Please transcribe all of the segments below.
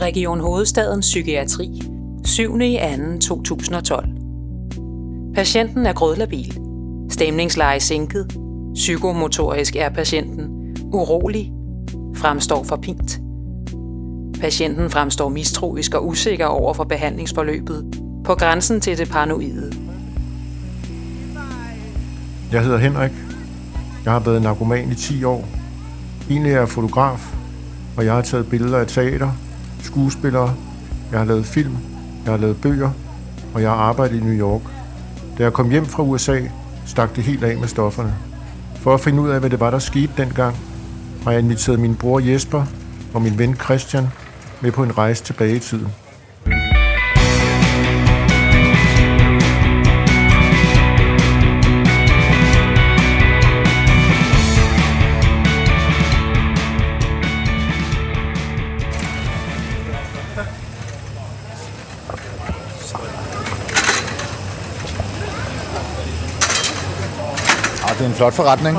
Region Hovedstadens Psykiatri. 7. i 2. 2012. Patienten er grødlabil. Stemningsleje sænket. Psykomotorisk er patienten urolig. Fremstår forpint. Patienten fremstår mistroisk og usikker over for behandlingsforløbet, på grænsen til det paranoide. Jeg hedder Henrik. Jeg har været narkoman i 10 år. Egentlig er jeg fotograf, og jeg har taget billeder af teater, skuespillere, jeg har lavet film, jeg har lavet bøger, og jeg har arbejdet i New York. Da jeg kom hjem fra USA, stak det helt af med stofferne. For at finde ud af, hvad det var, der skete dengang, har jeg inviteret min bror Jesper og min ven Christian med på en rejse tilbage i tiden. Det er en flot forretning.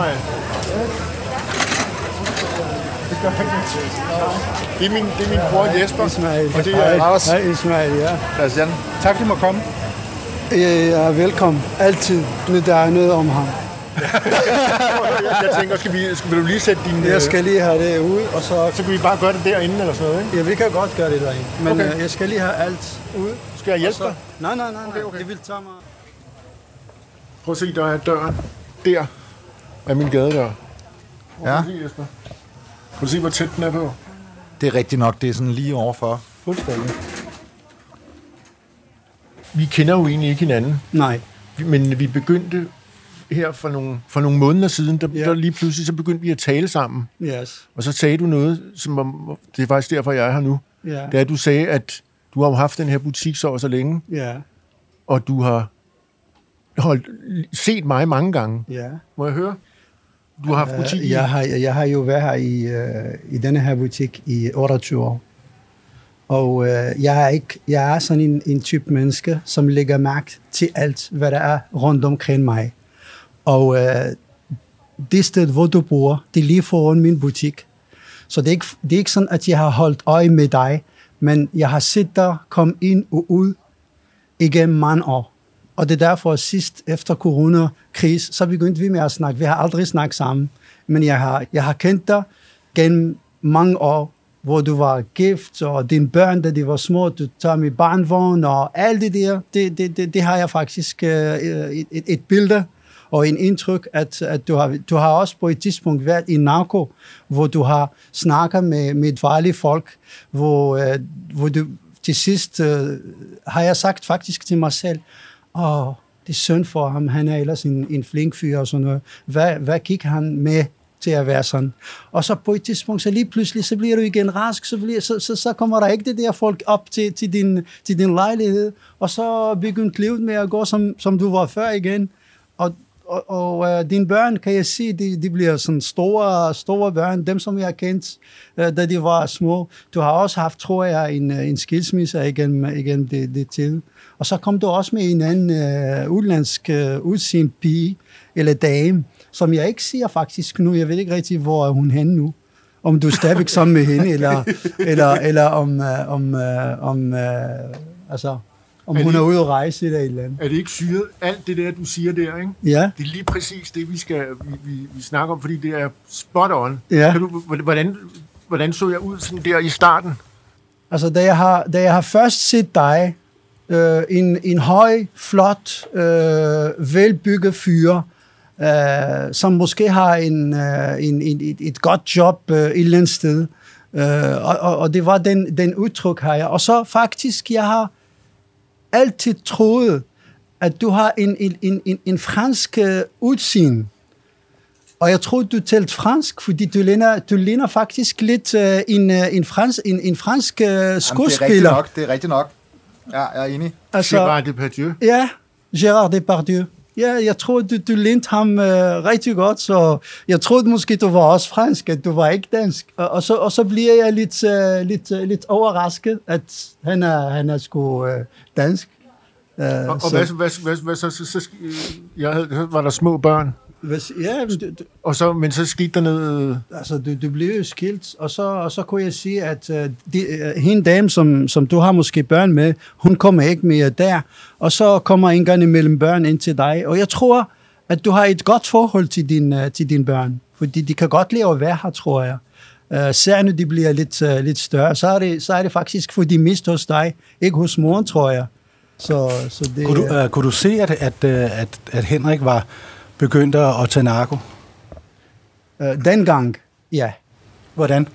Det er min, det er min bror Jesper. Ismail. Og det er Lars. Hej Ismail, ja. Christian, tak fordi du må komme. Jeg er velkommen. Altid, når der er noget om ham. Jeg tænker, skal vi, skal, vil du lige sætte din... Jeg skal lige have det ud, og så... Så kan vi bare gøre det derinde eller sådan noget, ikke? Ja, vi kan godt gøre det derinde. Men Okay. okay. jeg skal lige have alt ud. Skal jeg hjælpe Så... dig? Nej, nej, nej, nej. Okay, okay. Det vil tage mig... Prøv at se, der er døren. Der er min gadedør. Prøv Ja. Prøv at se, hvor tæt den er på. Det er rigtigt nok, det er sådan lige overfor. Fuldstændig. Vi kender jo egentlig ikke hinanden, Nej. men vi begyndte her for nogle, for nogle måneder siden, der, Ja. der lige pludselig så begyndte vi at tale sammen. Yes. Og så sagde du noget, som om, det er faktisk derfor, jeg er her nu. Ja. Det er, at du sagde, at du har haft den her butik så og så længe, Ja. og du har holdt, set mig mange gange. Ja. Må jeg høre? Du har haft butik i... Øh, Jeg har, jeg har jo været her i, øh, i denne her butik i 28 år. Og øh, jeg, er ikke, jeg er sådan en, en type menneske, som lægger mærke til alt, hvad der er rundt omkring mig. Og øh, det sted, hvor du bor, det er lige foran min butik. Så det er, ikke, det er ikke sådan, at jeg har holdt øje med dig, men jeg har set dig komme ind og ud igennem mange år. Og det er derfor, at sidst efter coronakris, så begyndte vi med at snakke. Vi har aldrig snakket sammen, men jeg har, jeg har kendt dig gennem mange år, hvor du var gift, og dine børn, da de var små, du tager med barnvogn, og alt det der, det, det, det, det har jeg faktisk øh, et, et, et billede og en indtryk, at, at du, har, du har også på et tidspunkt været i narko, hvor du har snakket med, med farlige folk, hvor, øh, hvor du til sidst øh, har jeg sagt faktisk til mig selv, åh, det er synd for ham, han er ellers en, en flink fyr og sådan noget. Hvad, hvad gik han med til at være sådan? Og så på et tidspunkt, så lige pludselig, så bliver du igen rask, så, bliver, så, så, så kommer der ikke det der folk op til, til, din, til din lejlighed, og så begyndte livet med at gå, som, som du var før igen. Og, og, og øh, dine børn, kan jeg sige, de, de bliver sådan store, store børn, dem som jeg har kendt, øh, da de var små. Du har også haft, tror jeg, en, øh, en skilsmisse igennem, igennem det, det tid. Og så kom du også med en anden øh, udlandsk øh, udseende pige, eller dame, som jeg ikke siger faktisk nu. Jeg ved ikke rigtig, hvor er hun henne nu. Om du er stadigvæk sammen med hende, eller, eller, eller om, øh, om, øh, om, øh, altså, om Er hun det- er ude at rejse eller et eller andet. Er det ikke syret? Alt det der, du siger der, ikke? Ja, Det er lige præcis det, vi skal vi, vi, vi snakker om, fordi det er spot on. Ja. Kan du, hvordan, hvordan så jeg ud sådan der i starten? Altså, da jeg har, da jeg har først set dig, øh, en, en høj, flot, øh, velbygget fyr, øh, som måske har en, øh, en, en, et, et godt job øh, et eller andet sted. Øh, og, og, og det var den, den udtryk her. Og så faktisk, jeg har altid troet, at du har en, en, en, en, en fransk øh, udseende. Og jeg troede, du talte fransk, fordi du ligner, du ligner faktisk lidt uh, en, uh, en, frans, en, en fransk uh, Jamen, det er rigtigt skuespiller. nok, det er rigtigt nok. Ja, jeg er enig. Altså, Gerard Depardieu. ja, Gérard Depardieu. Ja, jeg troede, du, du lignede ham uh, rigtig godt, så jeg troede måske, du var også fransk, at du var ikke dansk. Og, og, så, og så bliver jeg lidt, uh, lidt, uh, lidt overrasket, at han er, han er sgu uh, dansk. Uh, Og, og hvad, hvad, hvad, hvad, så, så, så, jeg havde, så var der små børn. Hvis, ja, men du, Og så, men så skete der noget... altså, du, du blev jo skilt, og så, og så kunne jeg sige, at uh, de, uh, hende dame, som, som du har måske børn med, hun kommer ikke mere der, og så kommer en gang imellem børn ind til dig, og jeg tror, at du har et godt forhold til, din, uh, til dine børn, fordi de kan godt lide at være her, tror jeg. Uh, når de bliver lidt, uh, lidt større, så er, det, så er det faktisk, for de mist hos dig, ikke hos moren, tror jeg. Så, så det, Kunne du, uh, kunne du se, at, at, øh, at, at Henrik var begyndt at tage narko? uh, dengang, ja. Hvordan?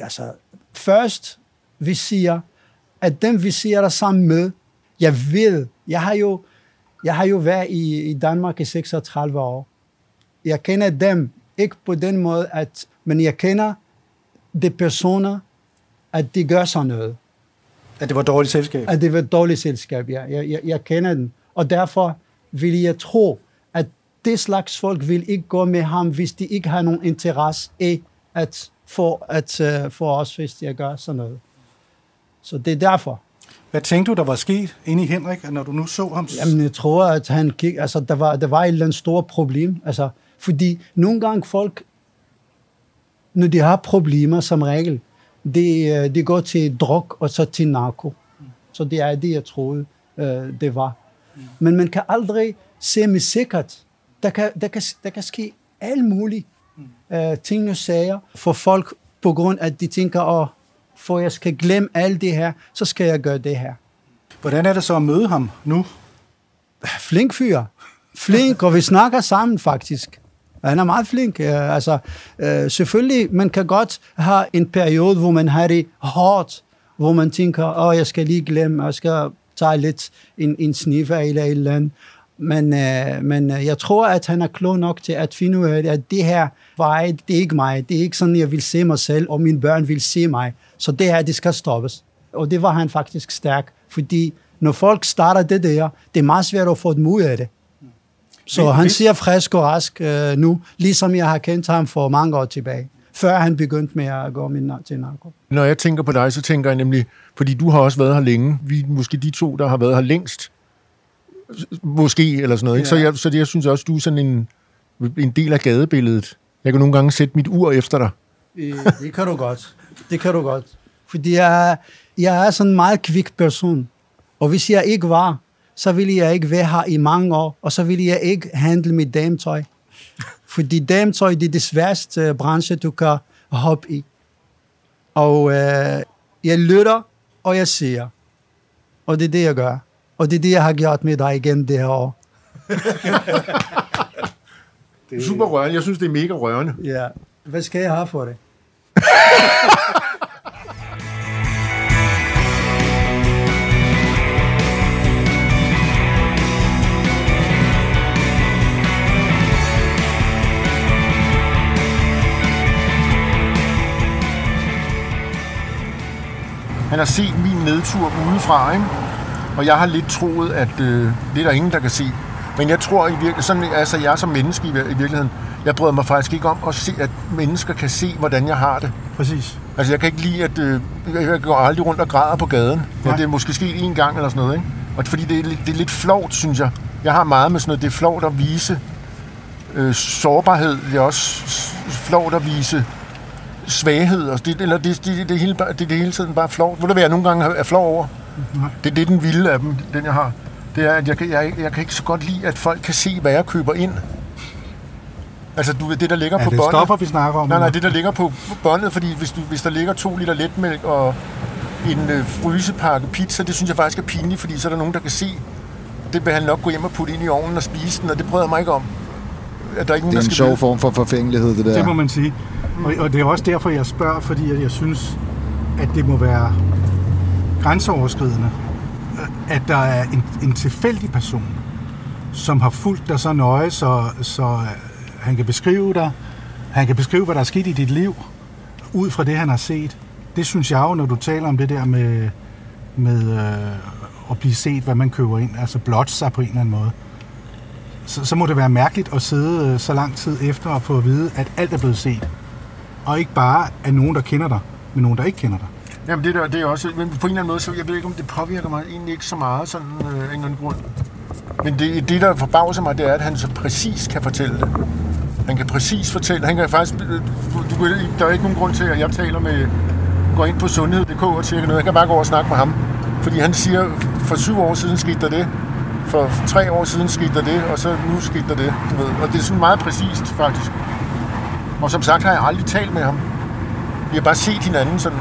altså, først, vi siger, at dem, vi siger der sammen med, jeg ved, jeg har jo, jeg har jo været i, i Danmark i 36 år. Jeg kender dem, ikke på den måde, at, men jeg kender de personer, at de gør sådan noget. At det var dårligt selskab? At det var dårligt selskab, ja. Jeg, jeg, jeg kender den. Og derfor vil jeg tro, det slags folk vil ikke gå med ham, hvis de ikke har nogen interesse i at få, at, uh, få os, hvis de gør sådan noget. Så det er derfor. Hvad tænkte du, der var sket inde i Henrik, når du nu så ham? Jamen, jeg tror, at han gik, altså, der var, der var et eller andet stort problem. Altså, fordi nogle gange folk, når de har problemer som regel, de, øh, de går til druk og så til narko. Så det er det, jeg troede, øh, det var. Men man kan aldrig se med sikkert. Der kan, der kan, der kan ske alt muligt øh, ting og sager for folk, på grund af, at de tænker, åh, for jeg skal glemme alt det her, så skal jeg gøre det her. Hvordan er det så at møde ham nu? flink fyr. Flink, og vi snakker sammen faktisk. Han er meget flink. Øh, altså, øh, selvfølgelig, man kan godt have en periode, hvor man har det hårdt, hvor man tænker, åh, oh, jeg skal lige glemme, jeg skal tage lidt en, en sniffer eller et eller andet. Men, øh, men øh, jeg tror, at han er klog nok til at finde ud af, at det her vej, det er ikke mig. Det er ikke sådan, jeg vil se mig selv, og mine børn vil se mig. Så det her, det skal stoppes. Og det var han faktisk stærk, fordi når folk starter det der, det er meget svært at få dem ud af det. Så han siger frisk og rask øh, nu, ligesom jeg har kendt ham for mange år tilbage, før han begyndte med at gå med, til narko. Når jeg tænker på dig, så tænker jeg nemlig, fordi du har også været her længe. Vi er måske de to, der har været her længst. Måske, eller sådan noget. Ikke? Så, Ja. jeg, så det, jeg synes også, du er sådan en, en del af gadebilledet. Jeg kan nogle gange sætte mit ur efter dig. Øh, Det kan du godt. Det kan du godt. Fordi jeg, jeg er sådan en meget kvik person. Og hvis jeg ikke var, så ville jeg ikke være her i mange år, og så ville jeg ikke handle med dametøj. Fordi dametøj, det er det sværeste øh, branche, du kan hoppe i. Og øh, jeg lytter, og jeg ser. Og det er det, jeg gør. Og det er det, jeg har gjort med dig igen det her år. Super rørende. Jeg synes, det er mega rørende. Ja. Hvad skal jeg have for det? Han har set min nedtur udefra, ikke? Og jeg har lidt troet, at øh, det er der ingen, der kan se. Men jeg tror i virkeligheden, sådan, altså jeg som menneske i, vir- i virkeligheden, jeg bryder mig faktisk ikke om at se, at mennesker kan se, hvordan jeg har det. Præcis. Altså jeg kan ikke lide, at øh, jeg går aldrig rundt og græder på gaden. Ja, det er måske sket en gang eller sådan noget, ikke? Og fordi det er, lidt- det er lidt flovt, synes jeg. Jeg har meget med sådan noget, det er flovt at vise øh, sårbarhed. Det er også flovt at vise svaghed. Og det, eller det, det, det, det, hele, det, det hele tiden bare flovt. Ved du hvad, jeg nogle gange er flov over? Nej. Det er det, den vilde af dem, den jeg har. Det er, at jeg, kan- jeg, jeg kan ikke så godt lide, at folk kan se, hvad jeg køber ind. Altså, du ved, det, der ligger Er på det båndet. stoffer, vi snakker om? Nej, nej, det der ligger på båndet, fordi hvis, du, hvis der ligger to liter letmælk og en øh, frysepakke pizza, det synes jeg faktisk er pinligt, fordi så er der nogen, der kan se, det vil han nok gå hjem og putte ind i ovnen og spise den, og det bryder jeg mig ikke om. At der er ikke nogen, Det er der en sjov vide. form for forfængelighed, det der. Det må man sige. Og, og det er også derfor, jeg spørger, fordi at jeg synes, at det må være grænseoverskridende, at der er en, en tilfældig person, som har fulgt dig så nøje, så, så øh, han kan beskrive dig, han kan beskrive, hvad der er sket i dit liv, ud fra det, han har set. Det synes jeg jo, når du taler om det der med, med øh, at blive set, hvad man køber ind, altså blot sig på en eller anden måde, så, så må det være mærkeligt at sidde øh, så lang tid efter og få at vide, at alt er blevet set. Og ikke bare af nogen, der kender dig, men nogen, der ikke kender dig. Jamen, det, der, det er også... Men på en eller anden måde, så jeg ved ikke, om det påvirker mig egentlig ikke så meget, sådan øh, af en eller anden grund. Men det, det, der forbavser mig, det er, at han så præcis kan fortælle det. Han kan præcis fortælle. Han kan faktisk... Øh, du, der er ikke nogen grund til, at jeg taler med... Går ind på sundhed.dk og tjekker noget. Jeg kan bare gå over og snakke med ham. Fordi han siger, for syv år siden skete der det. For tre år siden skete der det, og så nu skete der det. Du ved. Og det er sådan meget præcist, faktisk. Og som sagt har jeg aldrig talt med ham. Vi har bare set hinanden sådan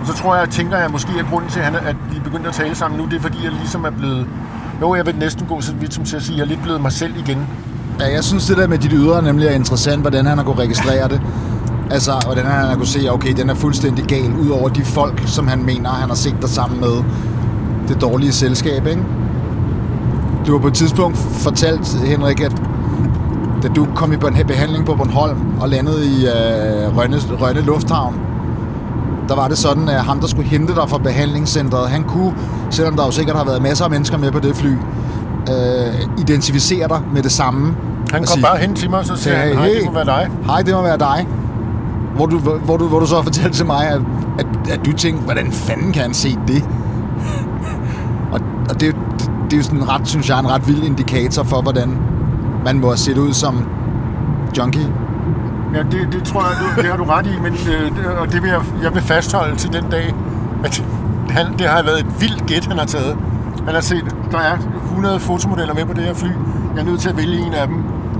og så tror jeg, tænker jeg måske, at grunden til, at vi er begyndt at tale sammen nu, det er fordi, jeg ligesom er blevet... Jo, jeg vil næsten gå så vidt som til at sige, at jeg er lidt blevet mig selv igen. Ja, jeg synes, det der med dit ydre nemlig er interessant, hvordan han har kunnet registrere det. Altså, hvordan han har kunnet se, okay, den er fuldstændig gal, ud over de folk, som han mener, han har set dig sammen med. Det dårlige selskab, ikke? Du har på et tidspunkt fortalt, Henrik, at da du kom i behandling på Bornholm og landede i øh, Rønne, Rønne Lufthavn, der var det sådan, at ham, der skulle hente dig fra behandlingscentret, han kunne, selvom der jo sikkert har været masser af mennesker med på det fly, øh, identificere dig med det samme. Han kom sige, bare hen til mig, og så sagde han, hej, det må være dig. Hej, det må være dig. Hvor du, hvor du, hvor du så fortalte til mig, at, at, at du tænkte, hvordan fanden kan han se det? og, og det, det, det er jo sådan ret, synes jeg, en ret vild indikator for, hvordan man må set ud som junkie. Ja, det, det tror jeg, det, det har du ret i, men øh, det, og det vil jeg, jeg vil fastholde til den dag, at han, det har været et vildt gæt, han har taget. Han har set, der er 100 fotomodeller med på det her fly. Jeg er nødt til at vælge en af dem.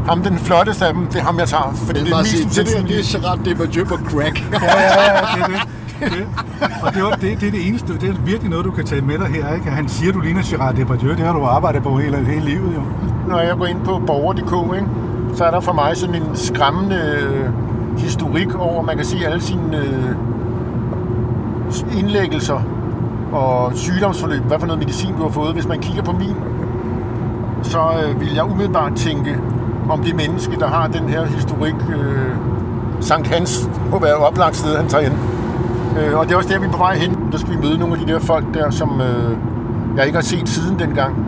Ham, den flotteste af dem, det er ham, jeg tager. For det, det er mest det, det, det er Gerard Depardieu på crack. ja, ja, ja, det er det. det. Og det er, det, det er det eneste, det er virkelig noget, du kan tage med dig her, ikke? Han siger, du ligner Gerard Depardieu, det har du arbejdet på hele, hele livet, jo. Når jeg går ind på borger.dk, ikke? Så er der for mig sådan en skræmmende øh, historik over, man kan sige alle sine øh, indlæggelser og sygdomsforløb, hvad for noget medicin du har fået. Hvis man kigger på min, så øh, vil jeg umiddelbart tænke om det menneske, der har den her historik. Øh, Sankt Hans må være oplagt sted, han tager ind. Øh, og det er også der, vi er på vej hen. Der skal vi møde nogle af de der folk der, som øh, jeg ikke har set siden dengang.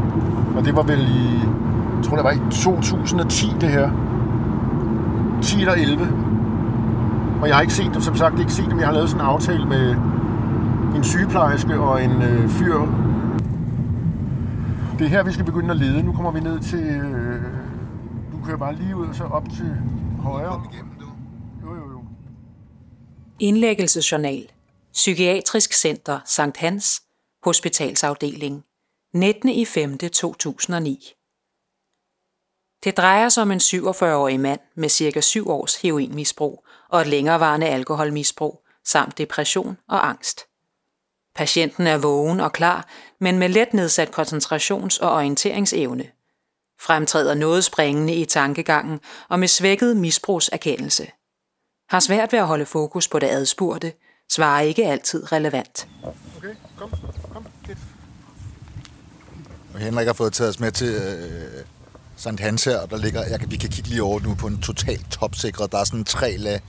Og det var vel i jeg tror det var i 2010 det her. 10 eller 11. Og jeg har ikke set dem, som sagt ikke set dem. Jeg har lavet sådan en aftale med en sygeplejerske og en øh, fyr. Det er her, vi skal begynde at lede. Nu kommer vi ned til... Øh, du kører bare lige ud og så op til højre. Jo, jo, jo. Indlæggelsesjournal. Psykiatrisk Center Sankt Hans. Hospitalsafdeling. 19. i 5. 2009. Det drejer sig om en 47-årig mand med cirka 7 års heroinmisbrug og et længerevarende alkoholmisbrug, samt depression og angst. Patienten er vågen og klar, men med let nedsat koncentrations- og orienteringsevne. Fremtræder noget springende i tankegangen og med svækket misbrugserkendelse. Har svært ved at holde fokus på det adspurgte, svarer ikke altid relevant. Okay, kom, kom, Henrik har fået taget os med til øh, Sankt Hans her, der ligger, jeg kan, vi kan kigge lige over nu på en totalt topsikret, der er sådan en tre lag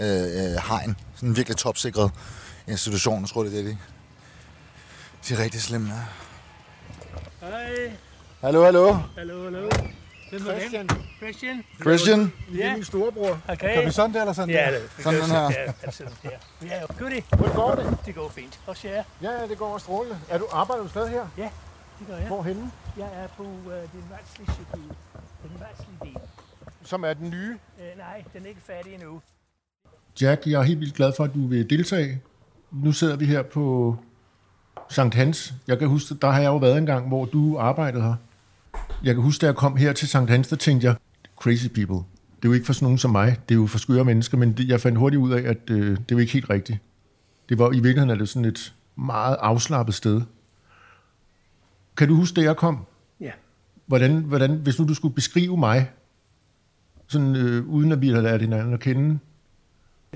øh, øh, hegn, sådan en virkelig topsikret institution, jeg tror det er det, de, de er rigtig slemme. Ja. Hej. Hallo, hallo. Hallo, hallo. Christian. Christian. Christian. Det er min storebror. Okay. Kan vi sådan der, eller sådan Ja, der? det, Sådan den her. Ja, altså, ja. Ja, goodie. Hvordan går det? Det går fint. Og jer? Ja, ja, det går strålende. Er du, arbejder du stadig her? Ja, det gør jeg. Hvorhenne? Jeg er på uh, den værtslige cykel. Den værtslige del. Som er den nye. Uh, nej, den er ikke færdig endnu. Jack, jeg er helt vildt glad for, at du vil deltage. Nu sidder vi her på Sankt Hans. Jeg kan huske, der har jeg jo været en gang, hvor du arbejdede her. Jeg kan huske, da jeg kom her til Sankt Hans, der tænkte jeg, crazy people. Det er jo ikke for sådan nogen som mig. Det er jo for skøre mennesker, men det, jeg fandt hurtigt ud af, at øh, det er jo ikke helt rigtigt. Det var i virkeligheden er det sådan et meget afslappet sted. Kan du huske, da jeg kom? Ja. Hvordan, hvordan, hvis nu du skulle beskrive mig, sådan, øh, uden at vi har lært hinanden at kende,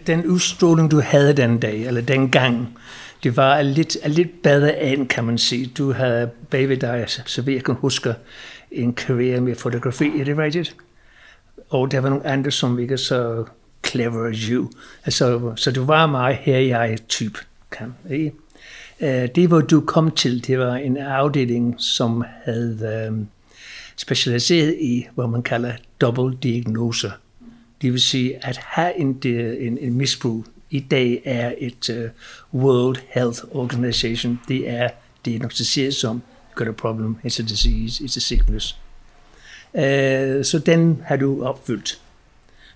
Den udstråling, du havde den dag, eller den gang, det var lidt, lidt bedre end, kan man sige. Du havde bagved dig, så vidt jeg kan huske, en karriere med fotografi, er det rigtigt? Og der var nogle andre, som ikke så clever as you. Altså, så du var meget her jeg type, kan ikke? Øh, det, hvor du kom til, det var en afdeling, som havde øh, specialiseret i, hvad man kalder double diagnose. Det vil sige, at have en, øh, en, en misbrug i dag er et uh, World Health Organization. Det er diagnostiseret som got a problem. It's a disease. It's a sickness. Uh, så den har du opfyldt.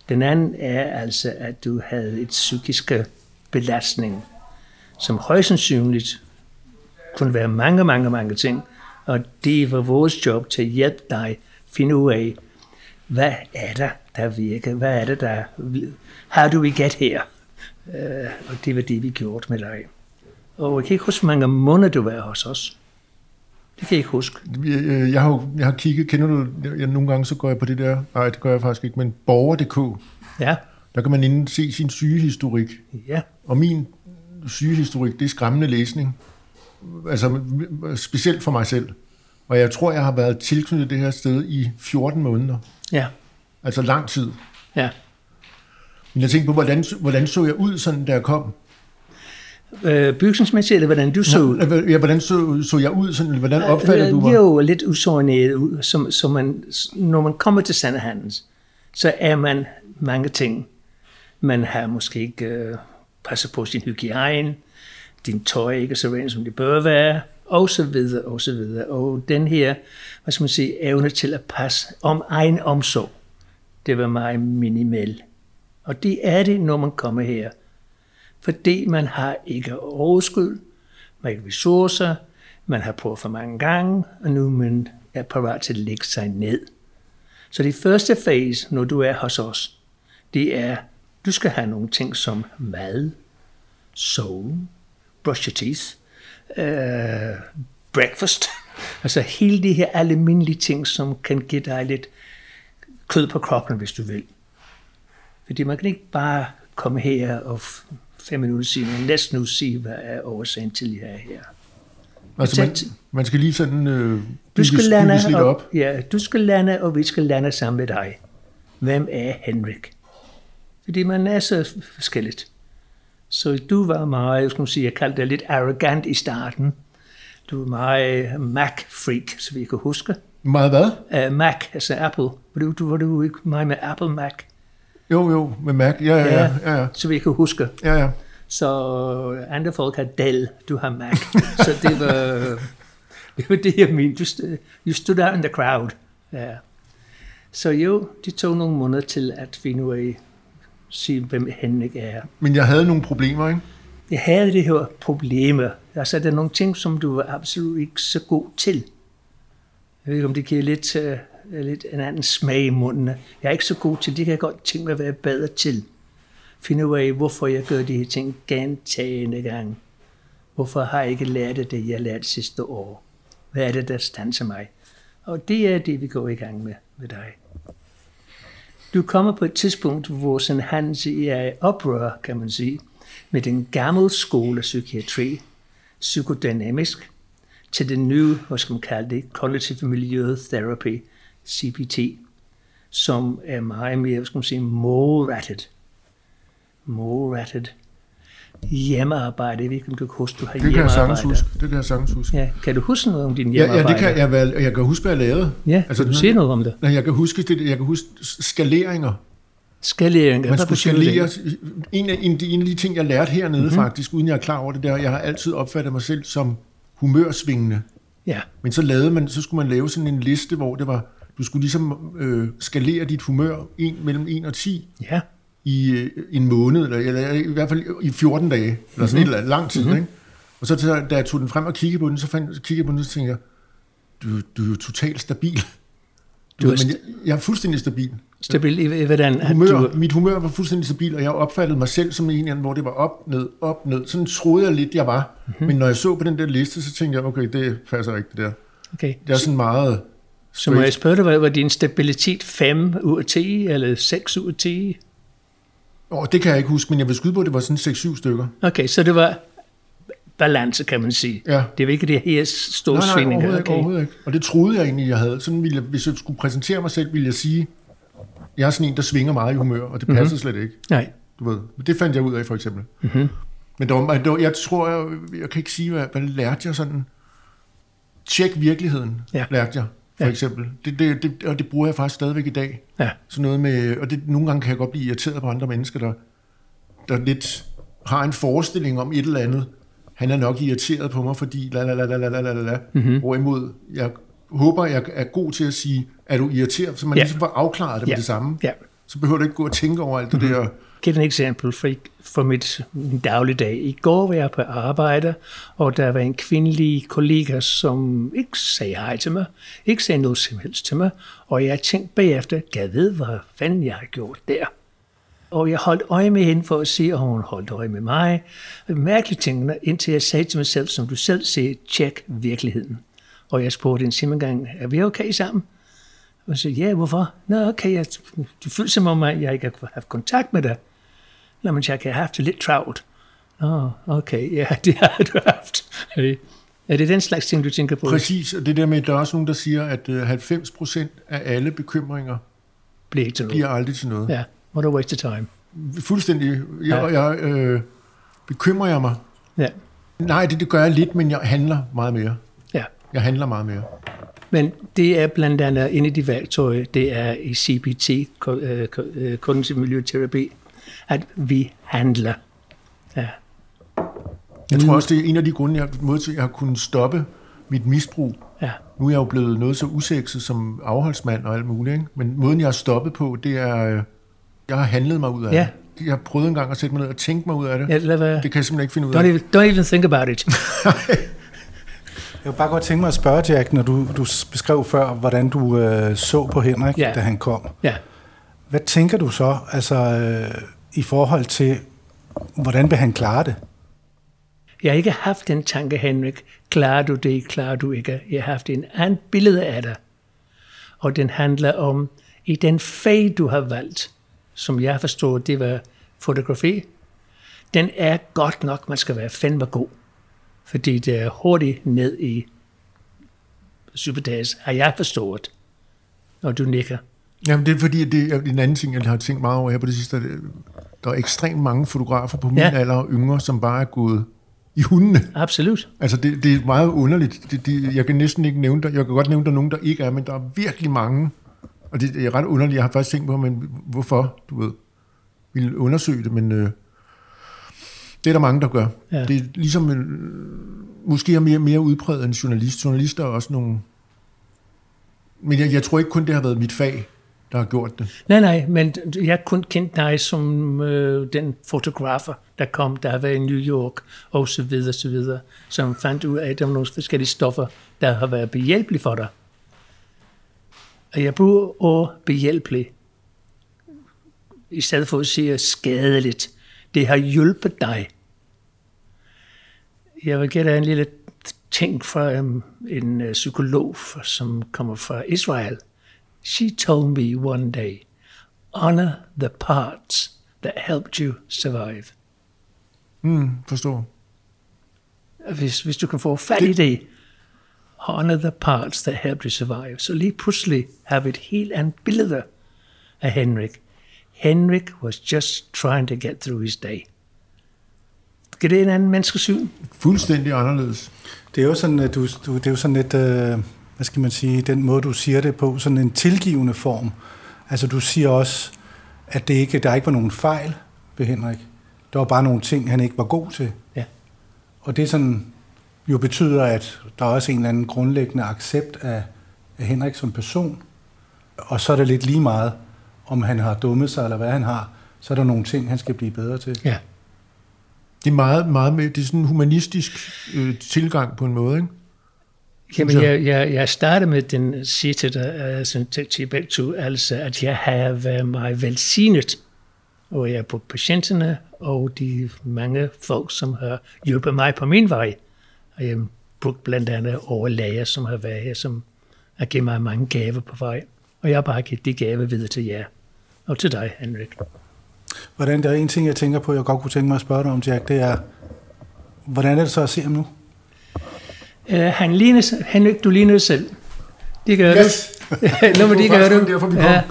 Den anden er altså, at du havde et psykiske belastning, som højst sandsynligt kunne være mange, mange, mange ting. Og det var vores job til at hjælpe dig finde ud af, hvad er der, der virker? Hvad er det, der... Do we get here? Uh, og det var det, vi gjorde med dig. Og jeg kan ikke huske, hvor mange måneder du var hos os. Det kan jeg ikke huske. Jeg, jeg, har, jeg har kigget, kender du, jeg, nogle gange så går jeg på det der, nej det gør jeg faktisk ikke, men borger.dk, Ja, der kan man inde se sin sygehistorik. ja, Og min sygehistorik, det er skræmmende læsning. Altså specielt for mig selv. Og jeg tror, jeg har været tilknyttet det her sted i 14 måneder. ja, Altså lang tid. ja. Men jeg tænkte på, hvordan, hvordan så jeg ud, sådan da jeg kom? Øh, bygningsmæssigt, eller hvordan du så ud? Ja, hvordan så, så jeg ud? Sådan, hvordan opfattede du mig? Jo, lidt usordnet ud. Som, som man, når man kommer til Sande Handels, så er man mange ting. Man har måske ikke øh, passer på sin hygiejne, din tøj er så rent, som det bør være, og så videre, og så videre. Og den her, hvad skal man sige, evne til at passe om egen omsorg, det var meget minimal. Og det er det, når man kommer her. Fordi man har ikke overskud, man har ikke ressourcer, man har prøvet for mange gange, og nu man er parat til at lægge sig ned. Så det første fase, når du er hos os, det er, du skal have nogle ting som mad, søvn, brush your teeth, uh, breakfast, altså hele de her almindelige ting, som kan give dig lidt kød på kroppen, hvis du vil. Fordi man kan ikke bare komme her og fem minutter lad os nu sige, hvad er årsagen til, at jeg er her. Altså, man, man skal lige sådan øh, Du skal lande lidt op. op. Ja, du skal lande, og vi skal lande sammen med dig. Hvem er Henrik? Fordi man er så forskelligt. Så du var meget, jeg skulle sige, jeg kaldte det lidt arrogant i starten. Du var meget Mac-freak, så vi kan huske. Meget hvad? Uh, Mac, altså Apple. Var du, du, var du ikke meget med Apple Mac? Jo, jo, med Mac. Ja, ja, ja. ja, ja. Så vi kan huske. ja, ja. Så andre folk har Dell, du har Mac. så det var det, var det jeg mente. Du, you stood out in the crowd. Ja. Så jo, det tog nogle måneder til at finde ud af, sige, hvem Henrik er. Men jeg havde nogle problemer, ikke? Jeg havde det her problemer. Altså, der er nogle ting, som du var absolut ikke så god til. Jeg ved ikke, om det giver lidt, uh, lidt en anden smag i munden. Jeg er ikke så god til, det kan jeg godt tænke mig at være bedre til. Finde ud af, hvorfor jeg gør de her ting gentagende gange. Hvorfor har jeg ikke lært det, jeg lærte sidste år? Hvad er det, der standser mig? Og det er det, vi går i gang med med dig. Du kommer på et tidspunkt, hvor sådan Hans er i oprør, kan man sige, med den gamle skole psykiatri, psykodynamisk, til den nye, hvad skal man kalde det, cognitive milieu therapy, CBT, som er meget mere, hvad skal man sige, målrettet. Målrettet. Hjemmearbejde. Jeg ved ikke, om du kan huske, du har Det kan jeg sagtens huske. Det kan jeg sagtens huske. Ja, kan du huske noget om din Ja, hjemmearbejde? ja, det kan jeg, vel, jeg kan huske, hvad jeg lavede. Ja, altså, kan du sige noget om det? Nej, Jeg kan huske, det, jeg kan huske skaleringer. Skaleringer. Man skulle skalere. En af, en, en af de ting, jeg lærte hernede Mhm. mm-hmm. faktisk, uden jeg er klar over det der, jeg har altid opfattet mig selv som humørsvingende. Ja, Men så, lavede man, så skulle man lave sådan en liste, hvor det var, du skulle ligesom øh, skalere dit humør en, mellem 1 og 10 ja, i øh, en måned, eller, eller i hvert fald i 14 dage, eller sådan mm-hmm. et eller andet, lang tid. Mm-hmm. Ikke? Og så da jeg tog den frem og kiggede på den, så, fandt, kiggede på den, så tænkte jeg, du, du er jo totalt stabil. Du Du er ved, men jeg, jeg er fuldstændig stabil. stabil i, i hvordan Humør, du... Mit humør var fuldstændig stabil, og jeg opfattede mig selv som en eller anden, hvor det var op, ned, op, ned. Sådan troede jeg lidt, jeg var. Mhm. Mm-hmm. Men når jeg så på den der liste, så tænkte jeg, okay, det passer ikke, det der. Okay. Det er sådan meget... Så må jeg spørge dig, var, var din stabilitet 5 ud af 10, eller 6 ud af 10? Åh, det kan jeg ikke huske, men jeg vil skyde på, at det var sådan 6-7 stykker. Okay, så det var balance, kan man sige. Ja. Det var ikke det her store Nej, nej, svingninger. overhovedet, ikke, Okay. overhovedet ikke. Og det troede jeg egentlig, jeg havde. Sådan ville jeg, hvis jeg skulle præsentere mig selv, ville jeg sige, jeg er sådan en, der svinger meget i humør, og det passer Mhm. mm-hmm. slet ikke. Nej. Du ved. Det fandt jeg ud af, for eksempel. Mhm. Mm-hmm. Men der var, der var, jeg tror, jeg, jeg kan ikke sige, hvad, hvad lærte jeg sådan. Tjek virkeligheden, Ja. lærte jeg, for ja. eksempel. Det, det, det, og det bruger jeg faktisk stadigvæk i dag. Ja. Sådan noget med, og det, nogle gange kan jeg godt blive irriteret på andre mennesker, der, der lidt har en forestilling om et eller andet. Han er nok irriteret på mig, fordi la la la la la la la. Mm-hmm. Hvorimod jeg håber, jeg er god til at sige, er du irriteret? Så man ja. ligesom får afklaret det ja. med det samme. Ja. Så behøver du ikke gå og tænke over alt det mm-hmm. der give et eksempel for, for mit min dagligdag. I går var jeg på arbejde, og der var en kvindelig kollega, som ikke sagde hej til mig, ikke sagde noget som helst til mig, og jeg tænkte bagefter, jeg ved, hvad fanden jeg har gjort der. Og jeg holdt øje med hende for at se, om hun holdt øje med mig. Mærkelige ting, indtil jeg sagde til mig selv, som du selv siger, tjek virkeligheden. Og jeg spurgte hende simpelthen er vi okay sammen? Og så ja, hvorfor? Nå, okay, jeg, du føler som om, at jeg ikke har haft kontakt med dig. Nå, men jeg har haft det lidt travlt. Nå, okay, ja, det har du haft. Øh, Er det den slags ting, du tænker på? Præcis, og det der med, at der er også nogen, der siger, at øh, 90 procent af alle bekymringer Bliver ikke til noget. bliver aldrig til noget. Ja, what a waste of time. Fuldstændig. Jeg, jeg, øh, bekymrer jeg mig? Ja, Nej, det, det gør jeg lidt, men jeg handler meget mere. ja. Jeg handler meget mere. Men det er blandt andet en af de værktøjer, det er i CBT, øh, øh, kognitiv miljøterapi, at vi handler. Ja, Jeg tror også, det er en af de grunde, jeg, måde til, at jeg har kunnet stoppe mit misbrug. ja, Nu er jeg jo blevet noget så usekset som afholdsmand og alt muligt, ikke? men måden, jeg har stoppet på, det er, øh, jeg har handlet mig ud af Ja. det. Jeg har prøvet en gang at sætte mig ned og tænke mig ud af det. ja lad være. Det kan jeg simpelthen ikke finde ud Don't af. even, don't even think about it. Jeg kunne bare godt tænke mig at spørge, Jack, når du, du beskrev før, hvordan du øh, så på Henrik, Ja. da han kom. Ja. Hvad tænker du så altså, øh, i forhold til, hvordan vil han klare det? Jeg har ikke haft den tanke, Henrik, klarer du det, klarer du ikke. Jeg har haft en anden billede af dig. Og den handler om, i den fag, du har valgt, som jeg forstår, det var fotografi, den er godt nok, man skal være fandme god. Fordi det er hurtigt ned i superdags, har jeg forstået, når du nikker. Jamen, det er fordi, det er en anden ting, jeg har tænkt meget over her på det sidste. Der er ekstremt mange fotografer på min Ja. alder og yngre, som bare er gået i hundene. Absolut. Altså, det, det er meget underligt. Det, det, jeg kan næsten ikke nævne der. Jeg kan godt nævne der er nogen, der ikke er, men der er virkelig mange. Og det, det er ret underligt. Jeg har faktisk tænkt på, men hvorfor, du ved, vil undersøge det, men øh, det er der mange, der gør. Ja. Det er ligesom, øh, måske er mere, mere udpræget end journalist. Journalister er også nogle... Men jeg, jeg tror ikke kun, det har været mit fag, der har gjort det. Nej, nej, men jeg kun kendt dig som øh, den fotografer, der kom, der var i New York, og så videre, så videre, som fandt ud af, at der var nogle forskellige stoffer, der har været behjælpelige for dig. Og jeg bruger ord behjælpelig, i stedet for at sige skadeligt. Det har hjulpet dig. Jeg vil dig en lille ting fra um, en uh, psykolog, som kommer fra Israel. She told me one day, honor the parts that helped you survive. Mm, forstår. Hvis, hvis du kan få fat i det, honor the parts that helped you survive, så lige pludselig har vi et helt andet billede af Henrik. Henrik was just trying to get through his day. Giver det en anden menneskesyn? Fuldstændig anderledes. Det er jo sådan, at du, du, det er jo sådan lidt, øh, hvad skal man sige, den måde, du siger det på, sådan en tilgivende form. Altså, du siger også, at det ikke, der ikke var nogen fejl ved Henrik. Der var bare nogle ting, han ikke var god til. Ja. Og det sådan, jo betyder, at der er også en eller anden grundlæggende accept af, af Henrik som person. Og så er det lidt lige meget, om han har dummet sig, eller hvad han har. Så er der nogle ting, han skal blive bedre til. Ja. Det er meget, meget med, det er sådan en humanistisk øh, tilgang på en måde, ikke? Jamen, jeg. jeg, jeg, starter med den dig, altså, til, til begge to, altså, at jeg har været meget velsignet, og jeg er på patienterne, og de mange folk, som har hjulpet mig på min vej. Og jeg brugt blandt andet overlæger, som har været her, som har givet mig mange gaver på vej. Og jeg har bare givet de gaver videre til jer. Og til dig, Henrik. Hvordan, der er en ting, jeg tænker på, jeg godt kunne tænke mig at spørge dig om, Jack, det er, hvordan er det så at se ham nu? Uh, han ligner, Henrik, du ligner dig selv. Det gør Yes. du. Nå, men det Det var gør faktisk du. kun derfor, vi Ja.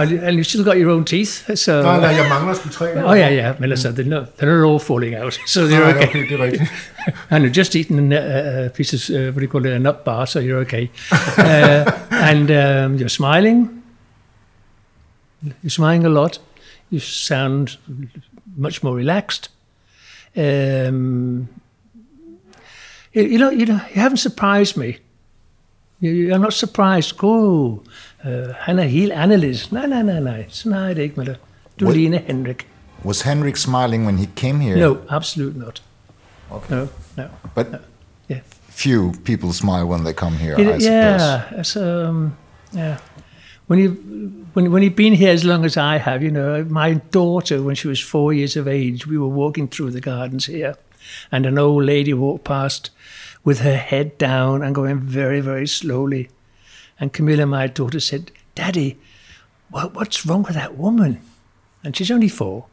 And, and you still got your own teeth. So, Nej, nej, jeg mangler sgu tre. Oh yeah, yeah. Men altså, they're not, they're not all falling out, so Nej, okay. okay, det er rigtigt. And you've just eaten a, a piece of, uh, what do you call it, a nut bar, so you're okay. Uh, and um, you're smiling. You're smiling a lot. You sound much more relaxed. Um, you, you know, you know, you haven't surprised me. You, you're not surprised. Oh, uh, han er helt anderledes. Nej, nej, nej, nej. Sådan har jeg det ikke med dig. Du What- ligner Henrik. Was Henrik smiling when he came here? No, absolutely not. Okay. No, no. But Yeah. few people smile when they come here, It- I suppose. yeah, it's, um, yeah. When you when when you've been here as long as I have, you know, my daughter, when she was four years of age, we were walking through the gardens here, and an old lady walked past with her head down and going very very slowly, and Camilla, my daughter, said, "Daddy, what, what's wrong with that woman?" And she's only four.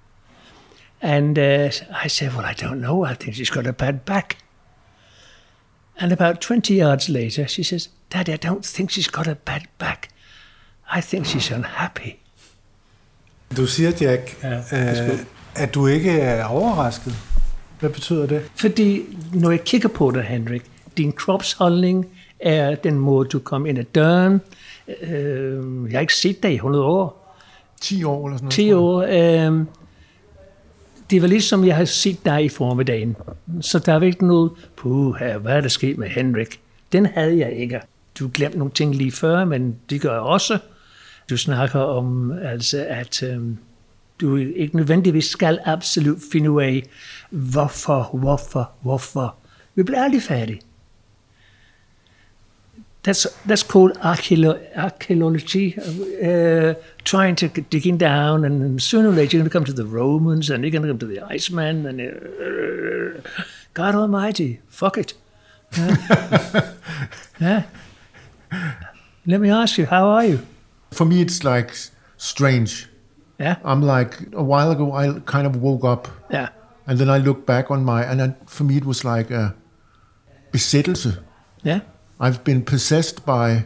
And uh, I said, Well, I don't know. I think she's got a bad back. And about 20 yards later, she says, Daddy, I don't think she's got a bad back. I think she's unhappy. Du siger, Jack, Ja, øh, at du ikke er overrasket. Hvad betyder det? Fordi når jeg kigger på dig, Henrik, din kropsholdning er den måde, du kom ind ad døren. Øh, jeg har ikke set dig i 100 år. 10 år eller sådan noget. 10 år. Øh, det var ligesom, jeg har set dig i formiddagen. Så der var ikke noget, puh, hvad er der sket med Henrik? Den havde jeg ikke. Du glemte nogle ting lige før, men det gør jeg også. Du snakker om, altså, at øhm, du ikke nødvendigvis skal absolut finde ud af, hvorfor, hvorfor, hvorfor. Vi bliver aldrig færdige. That's, that's called archaeology, uh, trying to dig in down, and sooner or later you're going to come to the Romans, and you're going to come to the Iceman, and uh, God Almighty, fuck it. Yeah. yeah. Let me ask you, how are you? For me, it's like strange. Yeah, I'm like, a while ago, I kind of woke up yeah, and then I look back on my, and then for me, it was like a besættelse. yeah. I've been possessed by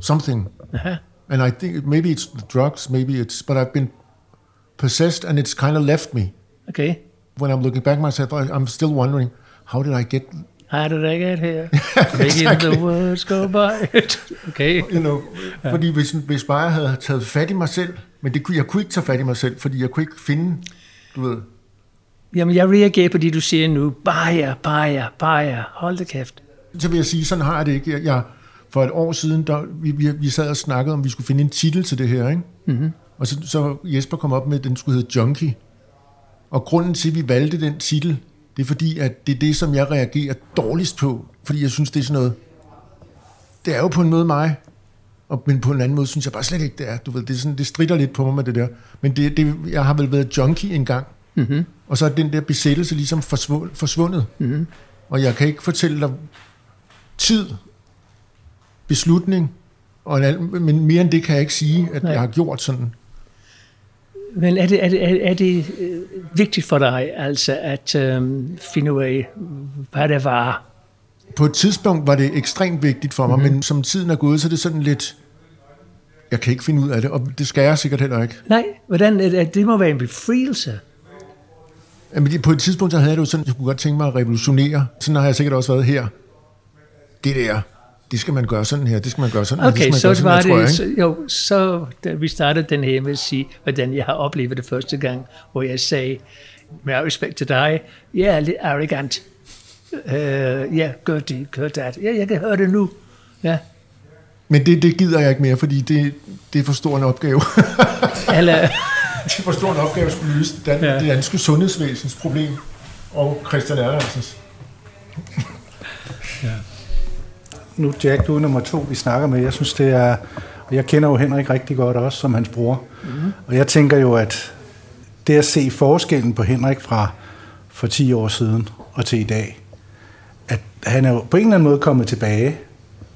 something. Uh-huh. And I think maybe it's the drugs, maybe it's, but I've been possessed and it's kind of left me. Okay. When I'm looking back myself, I, I'm still wondering, how did I get, How did I get here? Making the words go by. okay. you know, fordi hvis, hvis bare jeg havde taget fat i mig selv, men det, kunne- jeg kunne ikke tage fat i mig selv, fordi jeg kunne ikke finde, du ved, Jamen, jeg reagerer på det, du siger nu. Bajer, bajer, bajer. Hold det kæft. så vil jeg sige, sådan har jeg det ikke. Jeg, jeg, for et år siden, der, vi, vi, vi sad og snakkede om, vi skulle finde en titel til det her, ikke? Mm-hmm. Og så, så Jesper kom op med, at den skulle hedde Junkie. Og grunden til, at vi valgte den titel, det er fordi, at det er det, som jeg reagerer dårligst på. Fordi jeg synes, det er sådan noget... Det er jo på en måde mig, og, men på en anden måde synes jeg bare slet ikke, det er. Du ved, det, er sådan, det strider lidt på mig med det der. Men det, det, jeg har vel været junkie en gang. Mm-hmm. Og så er den der besættelse ligesom forsvundet. Mm-hmm. Og jeg kan ikke fortælle dig tid, beslutning, og men mere end det kan jeg ikke sige, at Nej. jeg har gjort sådan. Men er det, er det, er, er det øh, vigtigt for dig altså at øhm, finde ud af, hvad det var? På et tidspunkt var det ekstremt vigtigt for mig, mm-hmm. men som tiden er gået, så er det sådan lidt, jeg kan ikke finde ud af det, og det skal jeg sikkert heller ikke. Nej, hvordan, det, må være en befrielse. Jamen, på et tidspunkt, så havde jeg det jo sådan, jeg kunne godt tænke mig at revolutionere. Sådan har jeg sikkert også været her. Det der, det skal man gøre sådan her, det skal man gøre sådan her, Okay, det skal så man gøre var sådan her, det, tror jeg, så, jo, så da vi startede den her med at sige, hvordan jeg har oplevet det første gang, hvor jeg sagde, med respekt til dig, jeg er lidt arrogant. Uh, ja, gør det, gør det. Ja, jeg kan høre det nu. Ja, Men det, det gider jeg ikke mere, fordi det, det er for stor en opgave. eller, det er for stor en opgave at skulle løse det, dan- Ja. det danske sundhedsvæsens problem. Og Christian Erlandsens. Nu Jack, du er nummer to, vi snakker med. Jeg synes, det er... Og jeg kender jo Henrik rigtig godt også, som hans bror. Mm-hmm. Og jeg tænker jo, at det at se forskellen på Henrik fra for 10 år siden og til i dag, at han er jo på en eller anden måde kommet tilbage.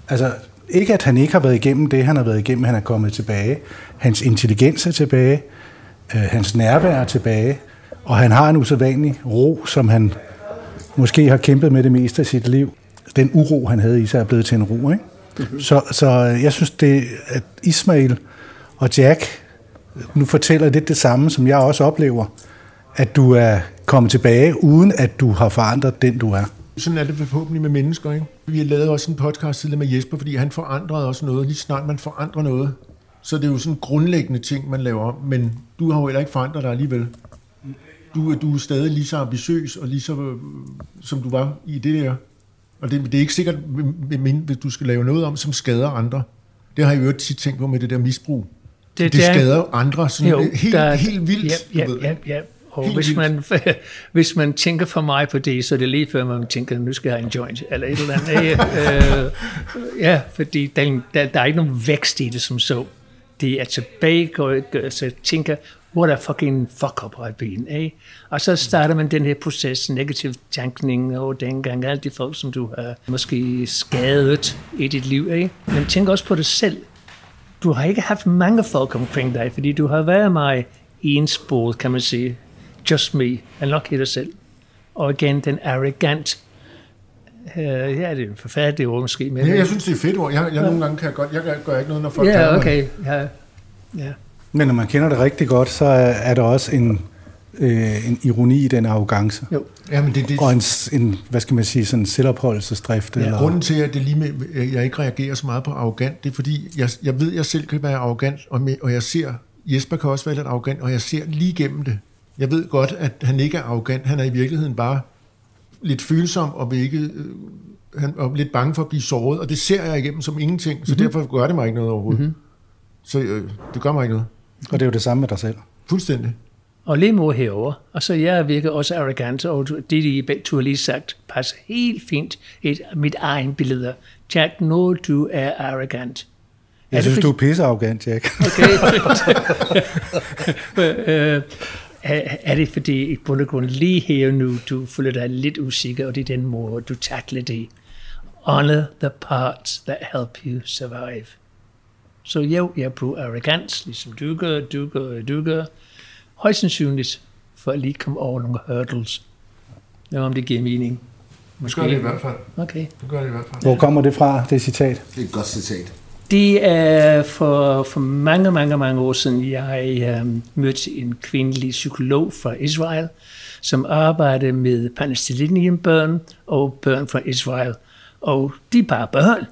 Altså, ikke at han ikke har været igennem det, han har været igennem, han er kommet tilbage. Hans intelligens er tilbage, øh, hans nærvær er tilbage, og han har en usædvanlig ro, som han måske har kæmpet med det meste af sit liv. Den uro, han havde i sig, er blevet til en ro. Ikke? Mm-hmm. Så, så jeg synes, det, at Ismail og Jack nu fortæller lidt det samme, som jeg også oplever, at du er kommet tilbage, uden at du har forandret den, du er. Sådan er det forhåbentlig med mennesker, ikke? Vi har lavet også en podcast tidligere med Jesper, fordi han forandrede også noget. Lige snart man forandrer noget, så det er jo sådan grundlæggende ting, man laver om. Men du har jo heller ikke forandret dig alligevel. du, du er stadig lige så ambitiøs, og lige så, øh, som du var i det der. Og det, det er ikke sikkert, hvis du skal lave noget om, som skader andre. Det har jeg jo tit tænkt på med det der misbrug. Det, det, det skader andre sådan jo, helt, der, helt vildt. Ja, ja, ja, ja. Og helt hvis man, hvis man tænker for mig på det, så er det lige før man tænker, nu skal jeg have en joint, eller et eller andet. øh, ja, fordi der, der, der er ikke nogen vækst i det som så. Det er tilbage, så tænker, what a fucking fuck up I've been, eh? Og så starter man den her proces, negativ tænkning, og dengang alle de folk, som du har måske skadet i dit liv, eh? Men tænk også på dig selv. Du har ikke haft mange folk omkring dig, fordi du har været mig ensporet, kan man sige. Just me, og nok i dig selv. Og igen, den arrogant Uh, ja, det er en forfærdelig ord måske. Men, ja, jeg synes, det er fedt ord. Jeg, jeg ja. nogle gange kan jeg godt, jeg gør ikke noget, når folk ja, okay. Ja, ja. Men når man kender det rigtig godt, så er der også en, øh, en ironi i den arrogance. Jo. Ja, men det, det... Og en, en, hvad skal man sige, sådan en selvopholdelsesdrift. Ja, eller... Grunden til, at det lige med, jeg ikke reagerer så meget på arrogant, det er fordi, jeg, jeg ved, at jeg selv kan være arrogant, og, med, og jeg ser, Jesper kan også være lidt arrogant, og jeg ser lige igennem det. Jeg ved godt, at han ikke er arrogant, han er i virkeligheden bare lidt følsom og vil ikke, øh, han er lidt bange for at blive såret, og det ser jeg igennem som ingenting, så mm-hmm. derfor gør det mig ikke noget overhovedet. Mm-hmm. Så øh, det gør mig ikke noget. Og det er jo det samme med dig selv. Fuldstændig. Og lige mod herover, og så jeg virker også arrogant, og det de begge to har lige sagt, passer helt fint i mit egen billeder. Jack, når du er arrogant. Jeg er synes, for... du er pisse arrogant, Jack. Okay. øh, er, er det fordi, i bund og grund lige her nu, du føler dig lidt usikker, og det er den måde, du takler det. Honor the parts that help you survive. Så jo, jeg bruger arrogans, ligesom du gør, du gør, du gør. Højst sandsynligt, for at lige komme over nogle hurdles. Ja, om det giver mening. Måske. Det gør det i hvert fald. Okay. Det gør det i hvert fald. Hvor kommer det fra, det citat? Det er et godt citat. Det er for, for mange, mange, mange år siden, jeg um, mødte en kvindelig psykolog fra Israel, som arbejdede med palæstinensienbørn og børn fra Israel. Og de er bare børn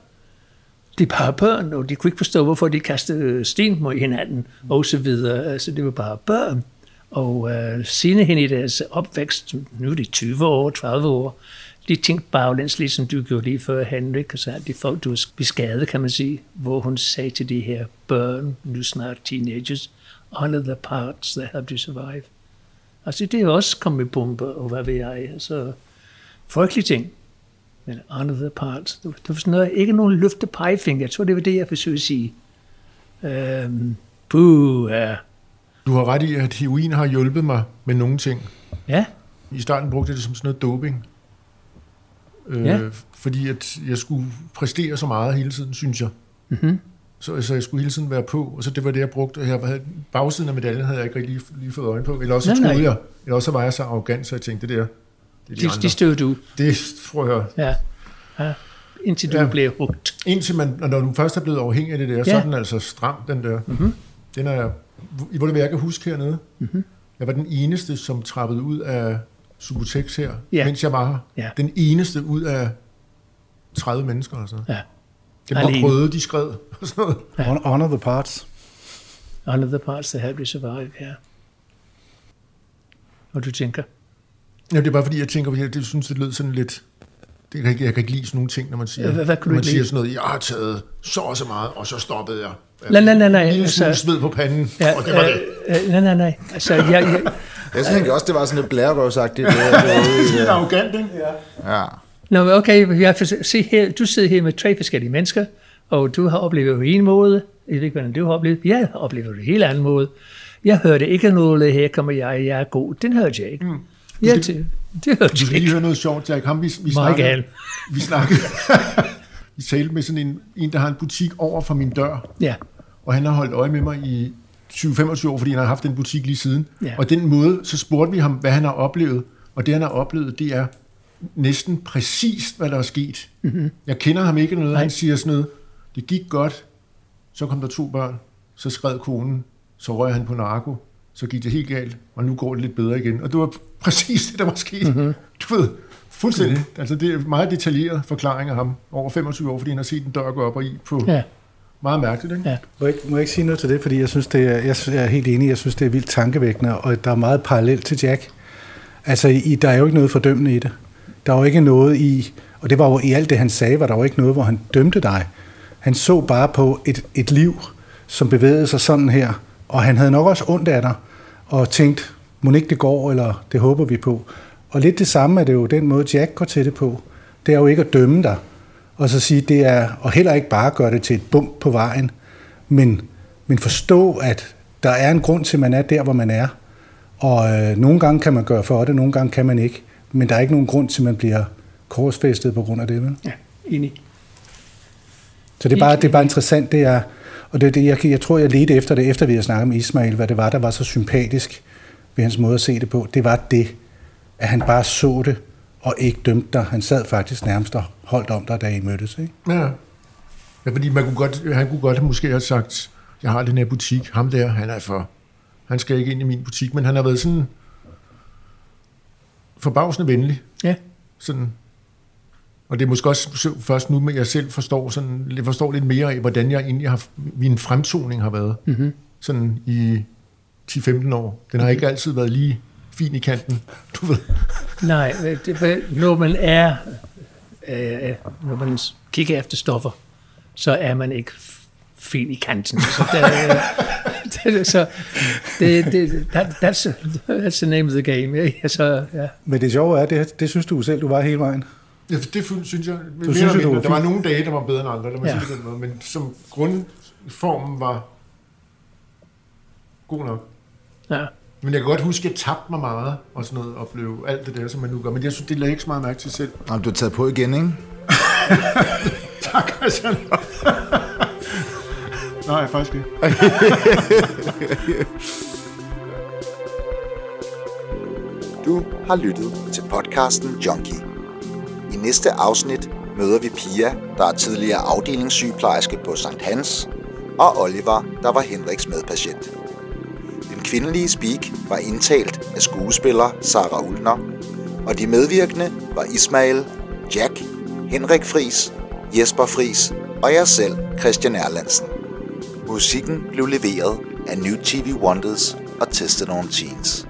de bare børn, og de kunne ikke forstå, hvorfor de kastede sten mod hinanden, og så videre. Altså, det var bare børn. Og øh, uh, senere hen i deres opvækst, nu er de 20 år, 30 år, de tænkte baglæns, ligesom du gjorde lige før, Henrik, og så altså, de folk, du er skadet, kan man sige, hvor hun sagde til de her børn, nu snart teenagers, honor the parts that helped you survive. Altså, det er også kommet bomber, og hvad ved jeg, altså, frygtelige ting. Men andre parts, det var sådan noget, ikke nogen løfte pegefinger. Jeg tror, det var det, jeg forsøgte at sige. Øhm, puh, ja. Du har ret i, at heroin har hjulpet mig med nogle ting. Ja. I starten brugte jeg det som sådan noget doping. Øh, ja. Fordi at jeg skulle præstere så meget hele tiden, synes jeg. Mm-hmm. Så, så jeg skulle hele tiden være på, og så det var det, jeg brugte. Jeg havde, bagsiden af medaljen havde jeg ikke lige, lige fået øje på. Eller også nej, troede nej. jeg, eller også var jeg så arrogant, så jeg tænkte, det der, det, de, de støvede du. Det tror jeg. Ja. ja. Indtil du ja. blev hugt. Indtil man, når du først er blevet afhængig af det der, ja. så er den altså stram, den der. Mm-hmm. Den er, hvor det jeg kan huske hernede. Mm-hmm. Jeg var den eneste, som trappede ud af Subutex her, ja. mens jeg var her. Ja. Den eneste ud af 30 mennesker. Altså. Ja. Det var prøvet, de skred. Og sådan noget. Ja. Honor the parts. Honor the parts that help you survive, ja. Og du tænker? Ja, det er bare fordi, jeg tænker, jeg det synes, det lød sådan lidt... Det kan ikke, jeg kan ikke lide sådan nogle ting, når man siger, hvad, hvad når man siger sådan noget, jeg har taget så og så meget, og så stoppede jeg. Nej, nej, nej. nej. En altså, sved på panden, ja, og det var øh, det. Nej, nej, nej. Altså, jeg, jeg, jeg tænker også, det var sådan lidt blærerøvsagtigt. Det, det, det, arrogant, ikke? Ja. ja. Nå, okay, jeg se her, du sidder her med tre forskellige mennesker, og du har oplevet på en måde, jeg ved ikke, hvordan du har oplevet, jeg har oplevet det helt anden måde. Jeg hørte ikke noget, her kommer jeg, jeg er god. Den hørte jeg ikke. Mm. Ja, det, det, det hørte Du skal lige høre noget sjovt, Jack. Ham, vi, vi snakkede, vi snakkede, vi talte med sådan en, en, der har en butik over for min dør. Ja. Og han har holdt øje med mig i 20-25 år, fordi han har haft den butik lige siden. Ja. Og den måde, så spurgte vi ham, hvad han har oplevet. Og det, han har oplevet, det er næsten præcist, hvad der er sket. Mm-hmm. Jeg kender ham ikke noget. Nej. Han siger sådan noget, det gik godt, så kom der to børn, så skred konen, så røg han på narko, så gik det helt galt, og nu går det lidt bedre igen. Og det var præcis det, der var sket. Mm-hmm. Du ved, fuldstændig. Mm. Altså, det er meget detaljeret forklaring af ham over 25 år, fordi han har set en dør gå op og i på... Ja. Meget mærkeligt, ikke? Ja. Må jeg, må jeg ikke sige noget til det, fordi jeg synes, det er, jeg er helt enig, jeg synes, det er vildt tankevækkende, og der er meget parallelt til Jack. Altså, i, der er jo ikke noget fordømmende i det. Der er jo ikke noget i, og det var jo i alt det, han sagde, var der jo ikke noget, hvor han dømte dig. Han så bare på et, et liv, som bevægede sig sådan her, og han havde nok også ondt af dig, og tænkt, må ikke det går, eller det håber vi på. Og lidt det samme er det jo den måde, Jack går til det på. Det er jo ikke at dømme dig, og så sige, det er, og heller ikke bare gøre det til et bump på vejen, men, men forstå, at der er en grund til, at man er der, hvor man er. Og øh, nogle gange kan man gøre for det, nogle gange kan man ikke. Men der er ikke nogen grund til, at man bliver korsfæstet på grund af det. Vel? Ja, enig. Så det er bare, det er bare interessant, det er, og det, er det jeg, jeg tror, jeg ledte efter det, efter vi har snakket med Ismail, hvad det var, der var så sympatisk ved hans måde at se det på. Det var det, at han bare så det, og ikke dømte dig. Han sad faktisk nærmest og holdt om dig, da I mødtes. Ikke? Ja. ja, fordi man kunne godt, han kunne godt måske have sagt, jeg har den her butik, ham der, han er for, han skal ikke ind i min butik, men han har været sådan forbavsende venlig. Ja. Sådan, og det er måske også først nu, at jeg selv forstår, sådan, jeg forstår lidt mere af, hvordan jeg egentlig har, min fremtoning har været. Mm-hmm. Sådan i 10-15 år. Den har ikke altid været lige fin i kanten, du ved. Nej, det, når man er, øh, når man kigger efter stoffer, så er man ikke fin i kanten. Så der, det, så det, det, that, that's, that's the name of the game. Ja, så, ja. Men det sjove er, det, det synes du selv, du var hele vejen. Ja, det synes jeg. Du synes, mindre, du var der var nogle dage, der var bedre end andre, der må Ja. sige det den måde, men som grundformen var god nok. Ja. Men jeg kan godt huske, at jeg tabte mig meget og sådan noget, og blev alt det der, som man nu gør. Men jeg synes, det lagde ikke så meget mærke til selv. Nå, du har taget på igen, ikke? Tak, Christian. Nej, faktisk ikke. Du har lyttet til podcasten Junkie. I næste afsnit møder vi Pia, der er tidligere afdelingssygeplejerske på St. Hans, og Oliver, der var Henriks medpatient. Kvindelige speak var indtalt af skuespiller Sara Ulner, og de medvirkende var Ismail, Jack, Henrik Fris, Jesper Fris og jeg selv, Christian Erlandsen. Musikken blev leveret af New TV Wonders og Tested on Teens.